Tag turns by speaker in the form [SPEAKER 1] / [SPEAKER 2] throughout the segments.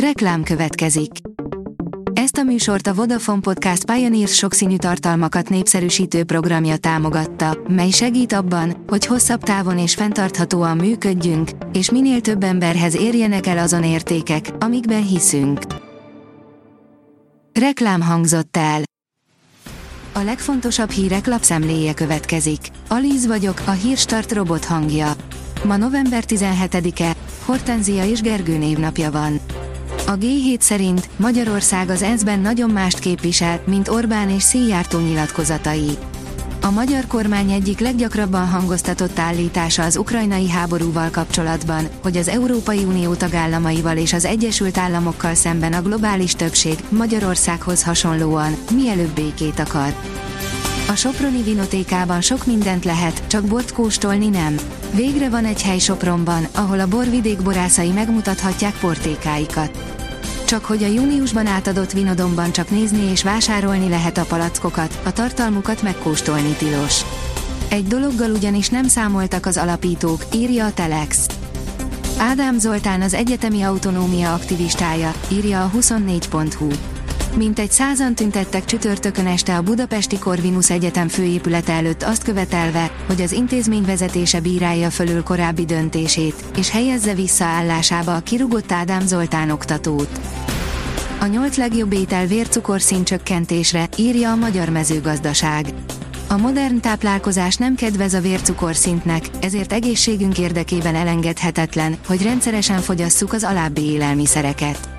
[SPEAKER 1] Reklám következik. Ezt a műsort a Vodafone Podcast Pioneers sokszínű tartalmakat népszerűsítő programja támogatta, mely segít abban, hogy hosszabb távon és fenntarthatóan működjünk, és minél több emberhez érjenek el azon értékek, amikben hiszünk. Reklám hangzott el. A legfontosabb hírek lapszemléje következik. Alíz vagyok, a hírstart robot hangja. Ma november 17-e, Hortenzia és Gergő névnapja van. A G7 szerint Magyarország az ENSZ-ben nagyon mást képvisel, mint Orbán és Szijjártó nyilatkozatai. A magyar kormány egyik leggyakrabban hangoztatott állítása az ukrajnai háborúval kapcsolatban, hogy az Európai Unió tagállamaival és az Egyesült Államokkal szemben a globális többség Magyarországhoz hasonlóan mielőbb békét akar. A Soproni Vinotékában sok mindent lehet, csak bort kóstolni nem. Végre van egy hely Sopronban, ahol a borvidék borászai megmutathatják portékáikat. Csak hogy a júniusban átadott vinodomban csak nézni és vásárolni lehet a palackokat, a tartalmukat megkóstolni tilos. Egy dologgal ugyanis nem számoltak az alapítók, írja a Telex. Ádám Zoltán az egyetemi autonómia aktivistája, írja a 24.hu. Mintegy százan tüntettek csütörtökön este a Budapesti Corvinus Egyetem főépülete előtt azt követelve, hogy az intézmény vezetése bírálja fölül korábbi döntését, és helyezze vissza állásába a kirugott Ádám Zoltán oktatót. A nyolc legjobb étel vércukorszín csökkentésre, írja a Magyar Mezőgazdaság. A modern táplálkozás nem kedvez a vércukorszintnek, ezért egészségünk érdekében elengedhetetlen, hogy rendszeresen fogyasszuk az alábbi élelmiszereket.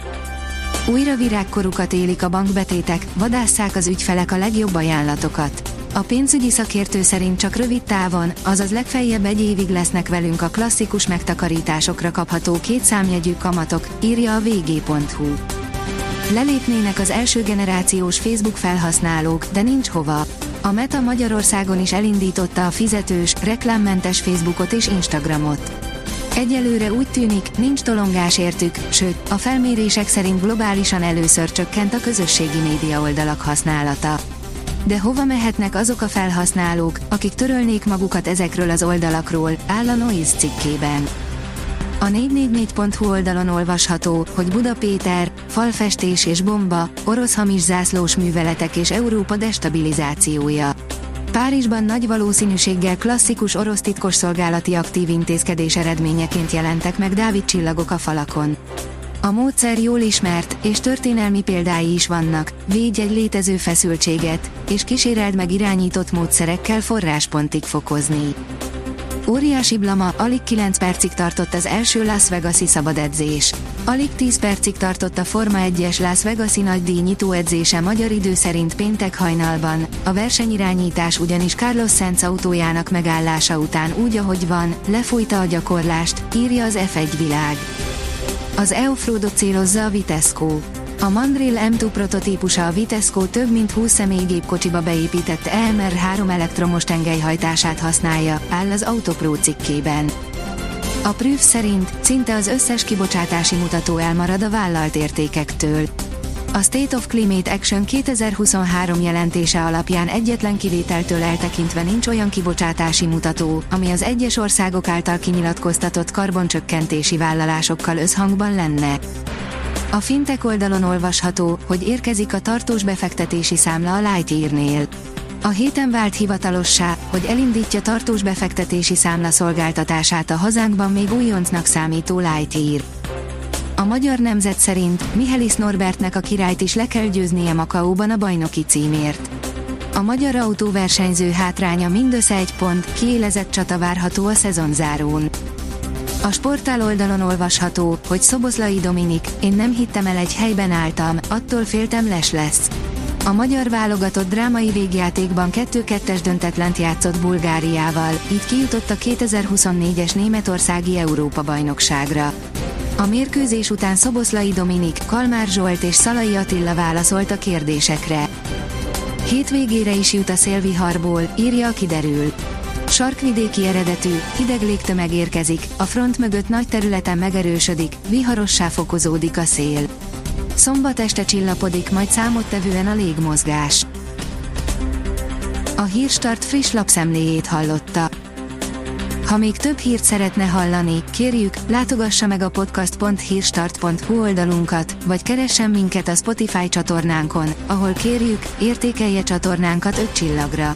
[SPEAKER 1] Újra virágkorukat élik a bankbetétek, vadásszák az ügyfelek a legjobb ajánlatokat. A pénzügyi szakértő szerint csak rövid távon, azaz legfeljebb egy évig lesznek velünk a klasszikus megtakarításokra kapható kétszámjegyű kamatok, írja a vg.hu. Lelépnének az első generációs Facebook felhasználók, de nincs hova. A Meta Magyarországon is elindította a fizetős, reklámmentes Facebookot és Instagramot. Egyelőre úgy tűnik, nincs tolongás értük, sőt, a felmérések szerint globálisan először csökkent a közösségi média oldalak használata. De hova mehetnek azok a felhasználók, akik törölnék magukat ezekről az oldalakról, áll a Noise cikkében. A 444.hu oldalon olvasható, hogy Buda Péter, falfestés és bomba, orosz hamis zászlós műveletek és Európa destabilizációja. Párizsban nagy valószínűséggel klasszikus orosz titkosszolgálati aktív intézkedés eredményeként jelentek meg Dávid csillagok a falakon. A módszer jól ismert, és történelmi példái is vannak, védj egy létező feszültséget, és kíséreld meg irányított módszerekkel forráspontig fokozni. Óriási blama, alig 9 percig tartott az első Las Vegas-i szabad edzés. Alig 10 percig tartott a Forma 1-es Las Vegas-i nagydíj nyitó edzése magyar idő szerint péntek hajnalban. A versenyirányítás ugyanis Carlos Sainz autójának megállása után úgy ahogy van, lefújta a gyakorlást, írja az F1 világ. Az Eufrodot célozza a Vitesco. A Mandrill M2 prototípusa a Vitesco több mint 20 személygépkocsiba beépített EMR3 elektromos tengelyhajtását használja, áll az Autopro cikkében. A Prüf szerint szinte az összes kibocsátási mutató elmarad a vállalt értékektől. A State of Climate Action 2023 jelentése alapján egyetlen kivételtől eltekintve nincs olyan kibocsátási mutató, ami az egyes országok által kinyilatkoztatott karboncsökkentési vállalásokkal összhangban lenne. A fintek oldalon olvasható, hogy érkezik a tartós befektetési számla a Lightyear-nél. A héten vált hivatalossá, hogy elindítja tartós befektetési számla szolgáltatását a hazánkban még újoncnak számító Lightyear. A magyar nemzet szerint Mihelis Norbertnek a királyt is le kell győznie Makaóban a bajnoki címért. A magyar autóversenyző hátránya mindössze egy pont, kiélezett csata várható a szezonzárón. A sportál oldalon olvasható, hogy Szoboszlai Dominik, én nem hittem el egy helyben álltam, attól féltem les lesz. A magyar válogatott drámai végjátékban 2-2-es döntetlent játszott Bulgáriával, így kijutott a 2024-es németországi Európa-bajnokságra. A mérkőzés után Szoboszlai Dominik, Kalmár Zsolt és Szalai Attila válaszolt a kérdésekre. Hétvégére is jut a szélviharból, írja a kiderül. Sarkvidéki eredetű, hideg légtömeg érkezik, a front mögött nagy területen megerősödik, viharossá fokozódik a szél. Szombat este csillapodik, majd számottevően a légmozgás. A Hírstart friss lapszemléjét hallotta. Ha még több hírt szeretne hallani, kérjük, látogassa meg a podcast.hírstart.hu oldalunkat, vagy keressen minket a Spotify csatornánkon, ahol kérjük, értékelje csatornánkat 5 csillagra.